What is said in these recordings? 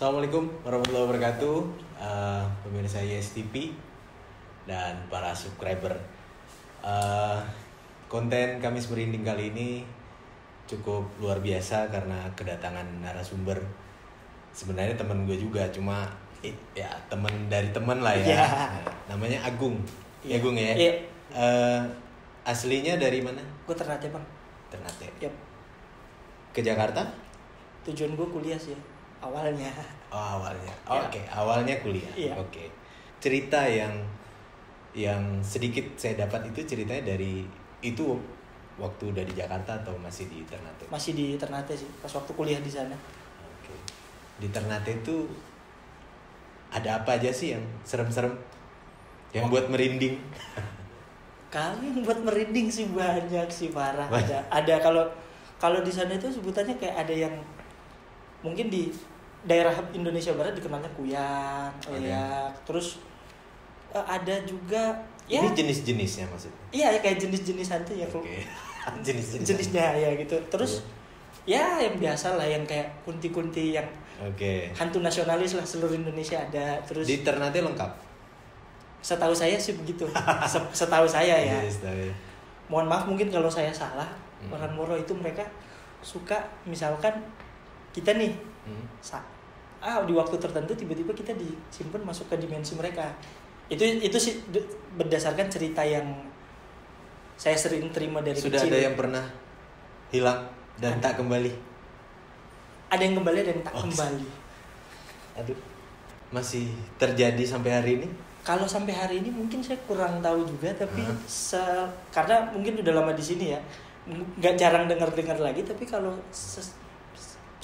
Assalamualaikum warahmatullahi wabarakatuh Eh, Pemirsa YSTP Dan para subscriber Eh, Konten Kamis Merinding kali ini Cukup luar biasa karena kedatangan narasumber Sebenarnya temen gue juga Cuma eh, ya temen dari temen lah ya Iya. Namanya Agung Iya. Agung ya Iya. Eh, Aslinya dari mana? Gue Ternate bang. Ternate Yap. Ke Jakarta? Tujuan gue kuliah sih ya, awalnya. Oh awalnya, Ya. oke awalnya kuliah, Iya. oke. Cerita yang yang sedikit saya dapat itu ceritanya dari itu waktu udah di Jakarta atau masih di Ternate? Masih di Ternate sih, pas waktu kuliah di sana. Oke. Di Ternate itu ada apa aja sih yang serem-serem, yang Oh. buat merinding? Kali yang buat merinding sih banyak sih parah. Ada ada kalau kalau di sana itu sebutannya kayak ada yang mungkin di daerah Indonesia Barat dikenalnya kuyang, Oke. leak, terus eh, ada juga ya Ini jenis-jenisnya maksudnya? iya ya kayak jenis-jenis hantu ya Oke. Jenis-jenis. jenisnya ya gitu. Terus ya yang biasa lah yang kayak kunti-kunti yang Oke. hantu nasionalis lah seluruh Indonesia ada. Terus Di Ternate lengkap. setahu saya sih begitu. Se- setahu saya ya. Yes, tapi- Mohon maaf mungkin kalau saya salah. Hmm. Orang Moro itu mereka suka misalkan kita nih Hmm. ah di waktu tertentu tiba-tiba kita disimpan masuk ke dimensi mereka. Itu itu sih berdasarkan cerita yang saya sering terima dari Sudah kecil. ada yang pernah hilang dan tak kembali? Ada yang kembali ada yang tak Oh, kembali. Aduh. Masih terjadi sampai hari ini? Kalau sampai hari ini mungkin saya kurang tahu juga tapi Hah? se- karena mungkin udah lama di sini ya nggak jarang dengar-dengar lagi tapi kalau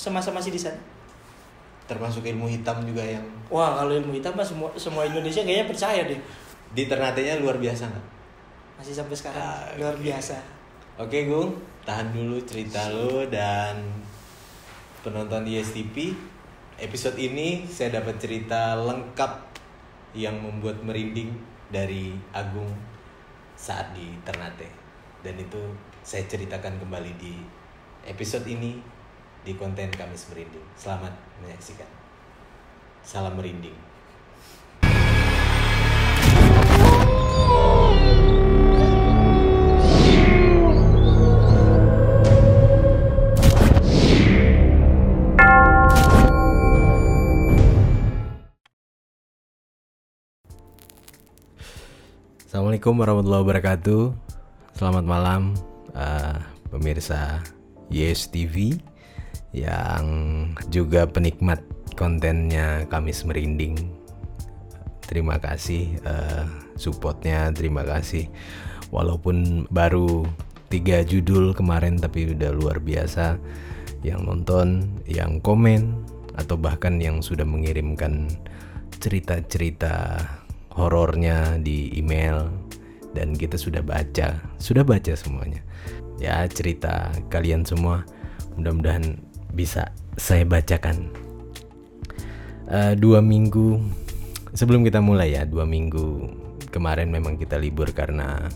semasa masih di sana Termasuk ilmu hitam juga yang wah kalau ilmu hitam mah semua semua Indonesia kayaknya percaya deh di Ternate-nya luar biasa nggak? masih sampai sekarang Ah, luar biasa Oke Gung, tahan dulu cerita lu dan penonton ISTP. Episode ini saya dapat cerita lengkap yang membuat merinding dari Agung saat di Ternate. Dan itu saya ceritakan kembali di episode ini di konten Kamis Merinding. Selamat menyaksikan. Salam merinding. Assalamualaikum warahmatullahi wabarakatuh. Selamat malam eh, pemirsa Yes TV yang juga penikmat kontennya Kamis Merinding. Terima kasih eh, supportnya, terima kasih. Walaupun baru tiga judul kemarin tapi udah luar biasa yang nonton, yang komen atau bahkan yang sudah mengirimkan cerita-cerita horornya di email dan kita sudah baca, sudah baca semuanya. Ya cerita kalian semua mudah-mudahan bisa saya bacakan. Eh, dua minggu sebelum kita mulai ya, dua minggu kemarin memang kita libur karena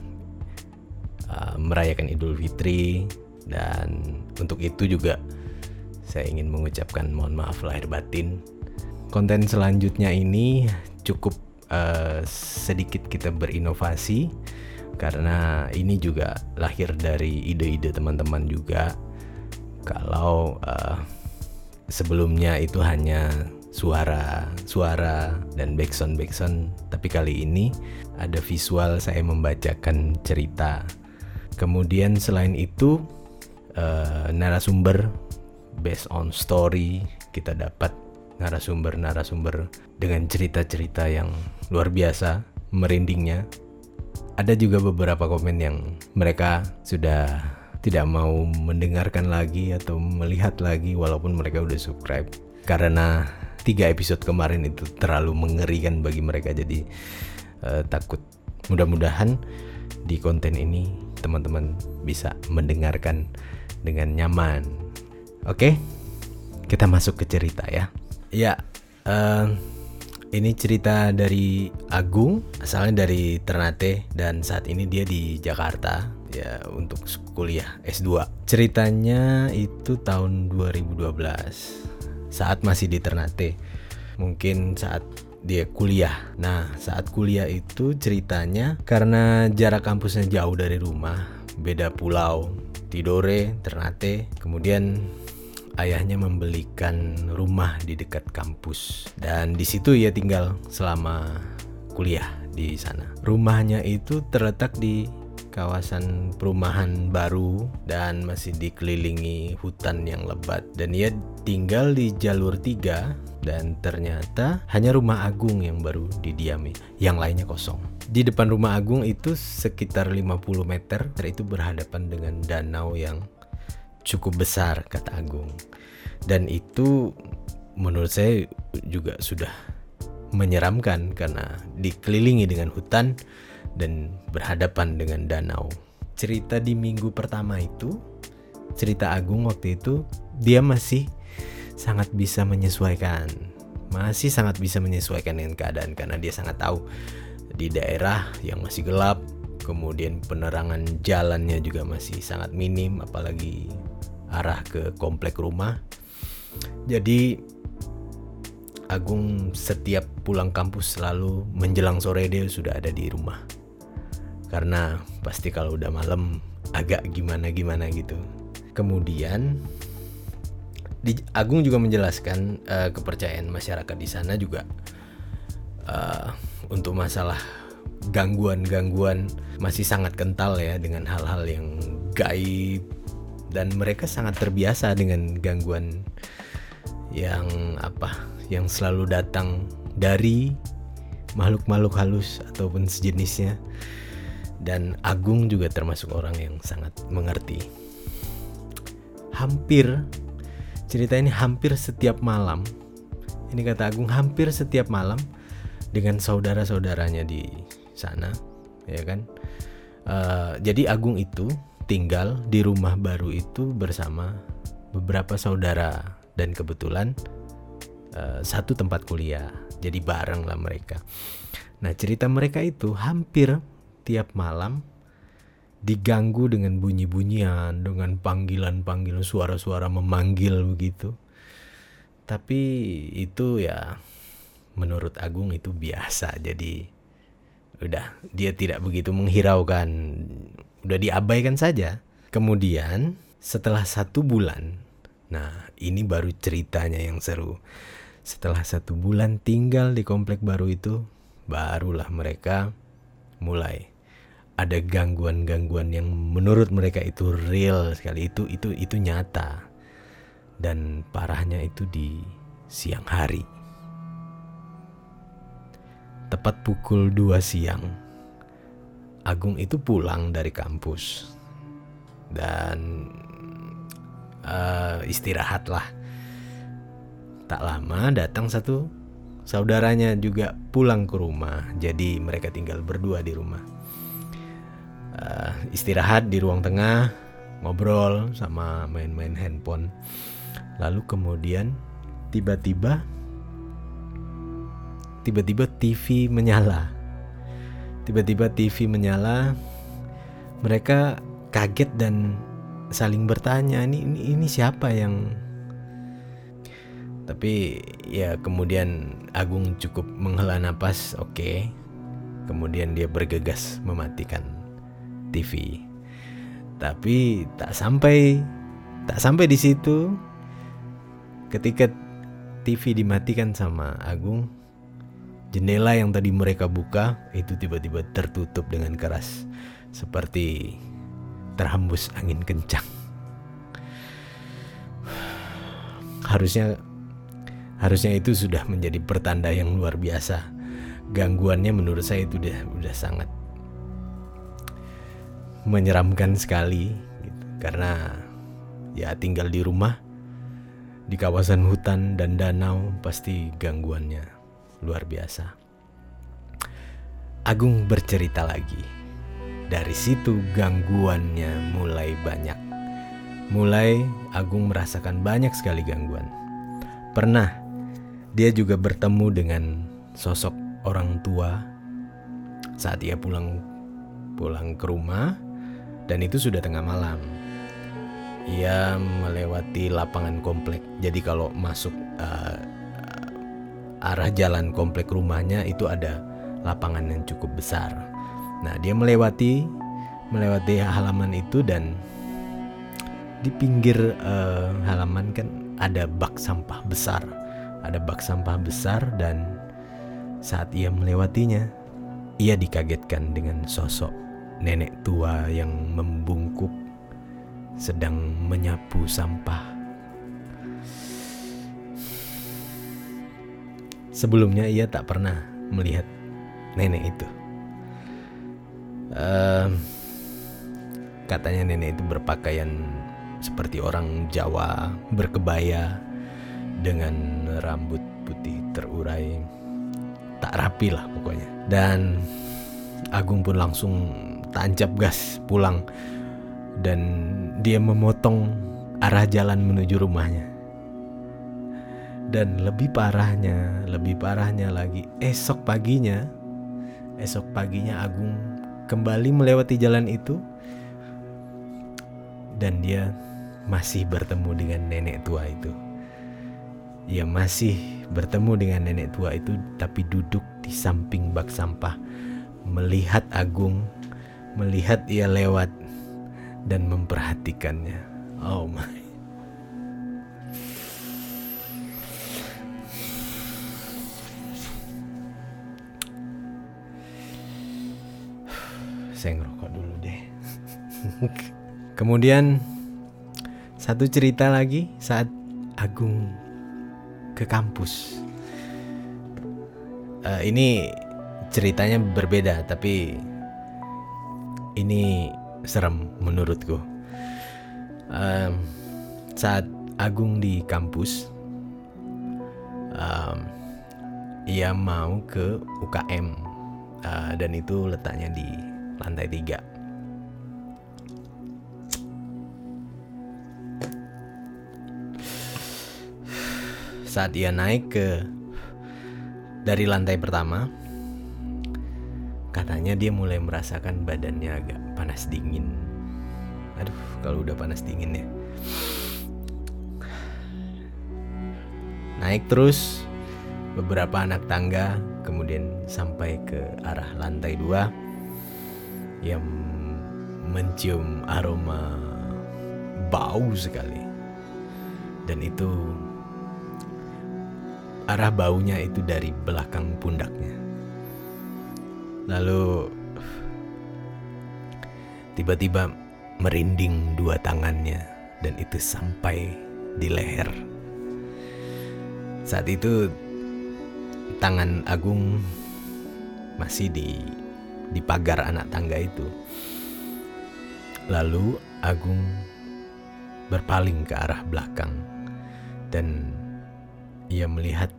uh, merayakan Idul Fitri dan untuk itu juga saya ingin mengucapkan mohon maaf lahir batin. Konten selanjutnya ini cukup uh, sedikit kita berinovasi karena ini juga lahir dari ide-ide teman-teman juga. Kalau uh, sebelumnya itu hanya suara, suara dan backsound backsound, tapi kali ini ada visual saya membacakan cerita. Kemudian selain itu eh, narasumber based on story kita dapat narasumber-narasumber dengan cerita-cerita yang luar biasa, merindingnya. Ada juga beberapa komen yang mereka sudah tidak mau mendengarkan lagi atau melihat lagi walaupun mereka udah subscribe. Karena tiga episode kemarin itu terlalu mengerikan bagi mereka jadi eh, takut. Mudah-mudahan di konten ini teman-teman bisa mendengarkan dengan nyaman. Oke kita masuk ke cerita ya. Ya eh, ini cerita dari Agung asalnya dari Ternate dan saat ini dia di Jakarta ya untuk kuliah S2 ceritanya itu tahun 2012 saat masih di Ternate. Mungkin saat dia kuliah. Nah, saat kuliah itu ceritanya karena jarak kampusnya jauh dari rumah, beda pulau, Tidore, Ternate. Kemudian ayahnya membelikan rumah di dekat kampus dan di situ ia tinggal selama kuliah di sana. Rumahnya itu terletak di kawasan perumahan baru dan masih dikelilingi hutan yang lebat. Dan ia tinggal di jalur tiga dan ternyata hanya rumah Agung yang baru didiami. Yang lainnya kosong. Di depan rumah Agung itu sekitar 50 meter itu berhadapan dengan danau yang cukup besar kata Agung. Dan itu menurut saya juga sudah menyeramkan karena dikelilingi dengan hutan dan berhadapan dengan danau. Cerita di minggu pertama itu, cerita Agung waktu itu, dia masih sangat bisa menyesuaikan. Masih sangat bisa menyesuaikan dengan keadaan karena dia sangat tahu di daerah yang masih gelap, kemudian penerangan jalannya juga masih sangat minim apalagi arah ke komplek rumah. Jadi Agung setiap pulang kampus selalu menjelang sore dia sudah ada di rumah karena pasti kalau udah malam agak gimana gimana gitu. Kemudian di, Agung juga menjelaskan uh, kepercayaan masyarakat di sana juga uh, untuk masalah gangguan-gangguan masih sangat kental ya dengan hal-hal yang gaib. Dan mereka sangat terbiasa dengan gangguan yang apa yang selalu datang dari makhluk-makhluk halus ataupun sejenisnya dan Agung juga termasuk orang yang sangat mengerti. Hampir cerita ini hampir setiap malam. Ini kata Agung hampir setiap malam dengan saudara-saudaranya di sana, ya kan? Uh, jadi Agung itu tinggal di rumah baru itu bersama beberapa saudara dan kebetulan uh, satu tempat kuliah. Jadi bareng lah mereka. Nah cerita mereka itu hampir tiap malam diganggu dengan bunyi-bunyian, dengan panggilan-panggilan suara-suara memanggil begitu. Tapi itu ya menurut Agung itu biasa. Jadi udah dia tidak begitu menghiraukan, udah diabaikan saja. Kemudian setelah satu bulan, nah ini baru ceritanya yang seru. Setelah satu bulan tinggal di komplek baru itu, barulah mereka mulai. Ada gangguan-gangguan yang menurut mereka itu real sekali. Itu itu itu nyata. Dan parahnya itu di siang hari. Tepat pukul 2 siang Agung itu pulang dari kampus. Dan uh, istirahat lah tak lama datang satu saudaranya juga pulang ke rumah jadi mereka tinggal berdua di rumah uh, istirahat di ruang tengah, ngobrol sama main-main handphone. Lalu kemudian tiba-tiba tiba-tiba TV menyala. Tiba-tiba TV menyala. Mereka kaget dan saling bertanya, ini ini, ini siapa yang tapi ya kemudian Agung cukup menghela nafas, oke. Okay. Kemudian dia bergegas mematikan TV. Tapi tak sampai tak sampai di situ ketika TV dimatikan sama Agung, jendela yang tadi mereka buka itu tiba-tiba tertutup dengan keras seperti terhembus angin kencang. Harusnya harusnya itu sudah menjadi pertanda yang luar biasa. Gangguannya menurut saya itu udah udah sangat menyeramkan sekali gitu. karena ya tinggal di rumah di kawasan hutan dan danau pasti gangguannya luar biasa. Agung bercerita lagi. Dari situ gangguannya mulai banyak. Mulai Agung merasakan banyak sekali gangguan. Pernah dia juga bertemu dengan sosok orang tua saat ia pulang pulang ke rumah dan itu sudah tengah malam. ia melewati lapangan komplek. Jadi kalau masuk uh, arah jalan komplek rumahnya itu ada lapangan yang cukup besar. Nah, dia melewati melewati halaman itu dan di pinggir uh, halaman kan ada bak sampah besar. Ada bak sampah besar dan saat ia melewatinya, ia dikagetkan dengan sosok nenek tua yang membungkuk sedang menyapu sampah. Sebelumnya ia tak pernah melihat nenek itu. Uh, katanya nenek itu berpakaian seperti orang Jawa, berkebaya dengan rambut putih terurai, tak rapi lah pokoknya. Dan Agung pun langsung tancap gas pulang dan dia memotong arah jalan menuju rumahnya. Dan lebih parahnya, lebih parahnya lagi, esok paginya, esok paginya Agung kembali melewati jalan itu dan dia masih bertemu dengan nenek tua itu. Ia masih bertemu dengan nenek tua itu tapi duduk di samping bak sampah melihat Agung, melihat ia lewat dan memperhatikannya. Oh my. Saya ngerokok dulu deh. Kemudian satu cerita lagi saat Agung ke kampus. Uh, ini ceritanya berbeda tapi ini serem menurutku. Um, saat Agung di kampus, um, ia mau ke UKM uh, dan itu letaknya di lantai tiga. Saat ia naik ke dari lantai pertama, Katanya dia mulai merasakan badannya agak panas dingin. Aduh, kalau udah panas dingin ya. Naik terus beberapa anak tangga, kemudian sampai ke arah lantai dua yang mencium aroma bau sekali. Dan itu arah baunya itu dari belakang pundaknya. Lalu tiba-tiba merinding dua tangannya dan itu sampai di leher. Saat itu tangan Agung masih di di pagar anak tangga itu. Lalu Agung berpaling ke arah belakang dan ia melihat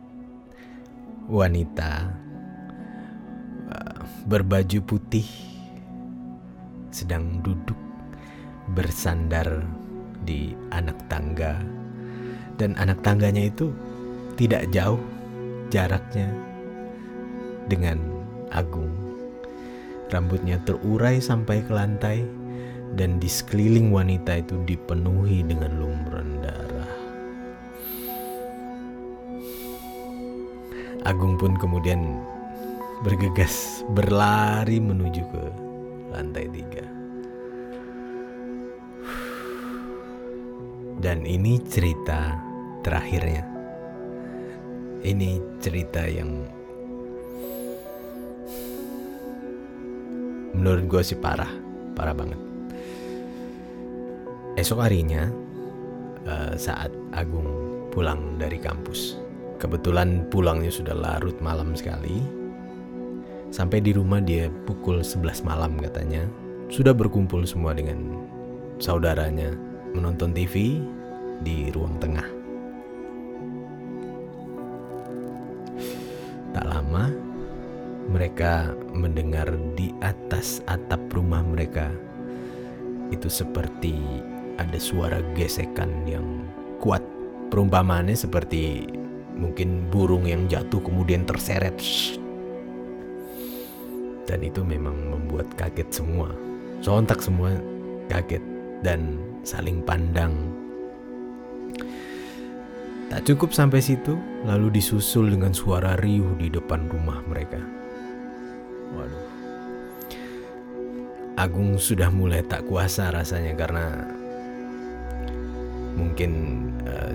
wanita berbaju putih sedang duduk bersandar di anak tangga dan anak tangganya itu tidak jauh jaraknya dengan Agung. Rambutnya terurai sampai ke lantai dan di sekeliling wanita itu dipenuhi dengan lumuran darah. Agung pun kemudian bergegas berlari menuju ke lantai tiga. Dan ini cerita terakhirnya. Ini cerita yang menurut gue sih parah, parah banget. Esok harinya uh, saat Agung pulang dari kampus, kebetulan pulangnya sudah larut malam sekali Sampai di rumah dia pukul 11 malam katanya. Sudah berkumpul semua dengan saudaranya menonton TV di ruang tengah. Tak lama mereka mendengar di atas atap rumah mereka itu seperti ada suara gesekan yang kuat. Perumpamaannya seperti mungkin burung yang jatuh kemudian terseret dan itu memang membuat kaget semua sontak semua kaget dan saling pandang. Tak cukup sampai situ, lalu disusul dengan suara riuh di depan rumah mereka. Waduh. Agung sudah mulai tak kuasa rasanya karena mungkin uh,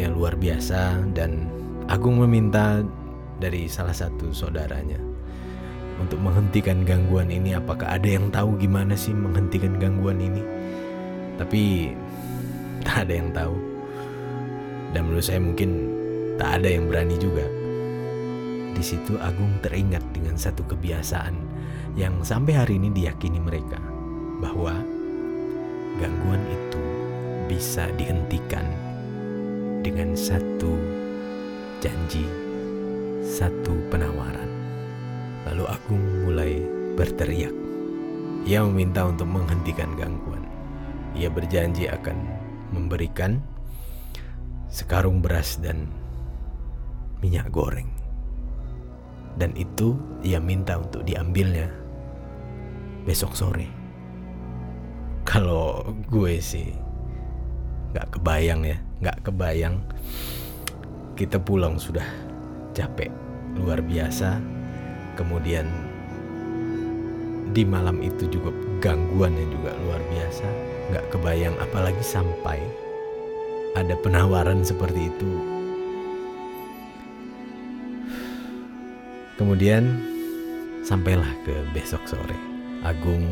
capeknya luar biasa. Dan Agung meminta dari salah satu saudaranya untuk menghentikan gangguan ini. Apakah ada yang tahu gimana sih menghentikan gangguan ini? Tapi tak ada yang tahu. Dan menurut saya mungkin tak ada yang berani juga. Di situ Agung teringat dengan satu kebiasaan yang sampai hari ini diyakini mereka bahwa gangguan itu bisa dihentikan dengan satu janji, satu penawaran. Lalu Agung mulai berteriak. Ia meminta untuk menghentikan gangguan. Ia berjanji akan memberikan sekarung beras dan minyak goreng. Dan itu ia minta untuk diambilnya besok sore. Kalau gue sih nggak kebayang ya nggak kebayang kita pulang sudah capek luar biasa. Kemudian di malam itu juga gangguan yang juga luar biasa. Nggak kebayang apalagi sampai ada penawaran seperti itu. Kemudian sampailah ke besok sore. Agung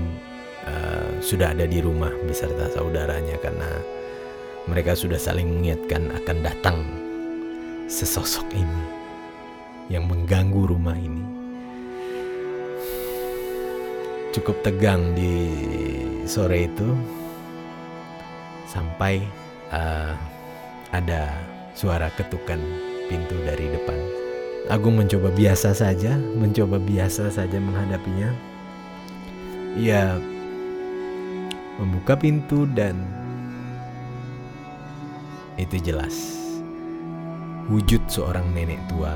uh, sudah ada di rumah beserta saudaranya karena mereka sudah saling mengingatkan akan datang sesosok ini yang mengganggu rumah ini. Cukup tegang di sore itu sampai uh, ada suara ketukan pintu dari depan. Agung mencoba biasa saja, mencoba biasa saja menghadapinya. Ia membuka pintu dan itu jelas. Wujud seorang nenek tua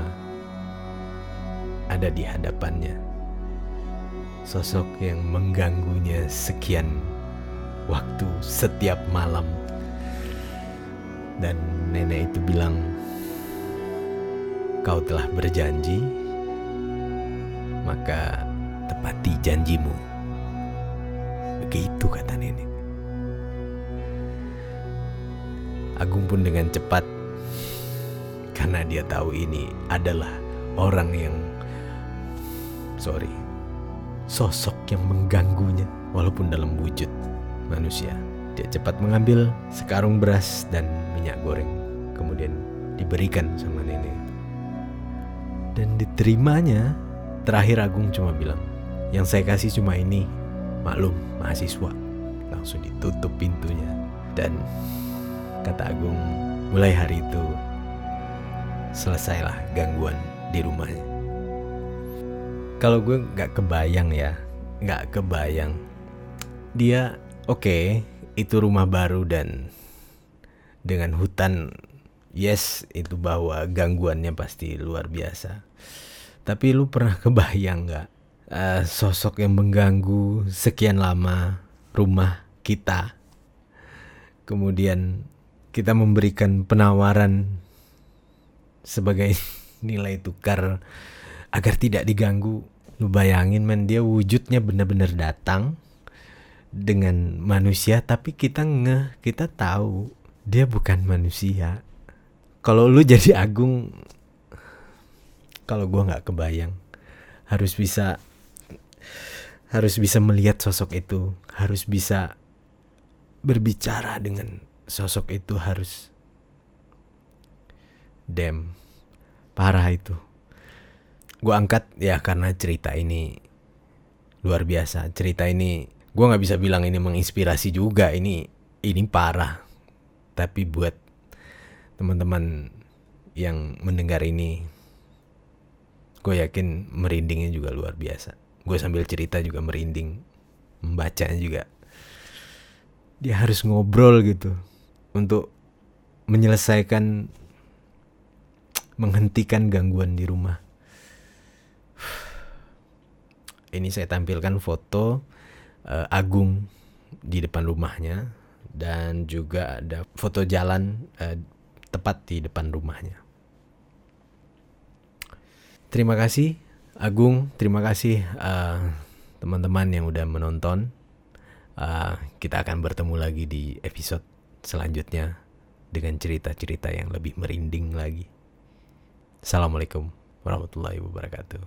ada di hadapannya. Sosok yang mengganggunya sekian waktu setiap malam. Dan nenek itu bilang, "Kau telah berjanji, maka tepati janjimu." Begitu kata nenek. Agung pun dengan cepat karena dia tahu ini adalah orang yang sorry sosok yang mengganggunya walaupun dalam wujud manusia. Dia cepat mengambil sekarung beras dan minyak goreng kemudian diberikan sama nenek. Dan diterimanya terakhir Agung cuma bilang yang saya kasih cuma ini maklum mahasiswa langsung ditutup pintunya dan kata Agung. Mulai hari itu selesailah gangguan di rumahnya. Kalau gue nggak kebayang ya, nggak kebayang. Dia oke, okay, itu rumah baru dan dengan hutan, yes itu bahwa gangguannya pasti luar biasa. Tapi lu pernah kebayang nggak uh, sosok yang mengganggu sekian lama rumah kita? Kemudian kita memberikan penawaran sebagai nilai tukar agar tidak diganggu. Lu bayangin men dia wujudnya benar-benar datang dengan manusia tapi kita ngeh, kita tahu dia bukan manusia. Kalau lu jadi agung kalau gua nggak kebayang harus bisa harus bisa melihat sosok itu, harus bisa berbicara dengan sosok itu harus dem. Parah itu. Gue angkat ya karena cerita ini luar biasa. Cerita ini gue nggak bisa bilang ini menginspirasi juga. Ini ini parah. Tapi buat teman-teman yang mendengar ini gue yakin merindingnya juga luar biasa. Gue sambil cerita juga merinding. Membacanya juga. Dia harus ngobrol gitu untuk menyelesaikan menghentikan gangguan di rumah. Ini saya tampilkan foto uh, Agung di depan rumahnya dan juga ada foto jalan uh, tepat di depan rumahnya. Terima kasih Agung, terima kasih uh, teman-teman yang udah menonton. Uh, kita akan bertemu lagi di episode selanjutnya dengan cerita-cerita yang lebih merinding lagi. Assalamualaikum warahmatullahi wabarakatuh.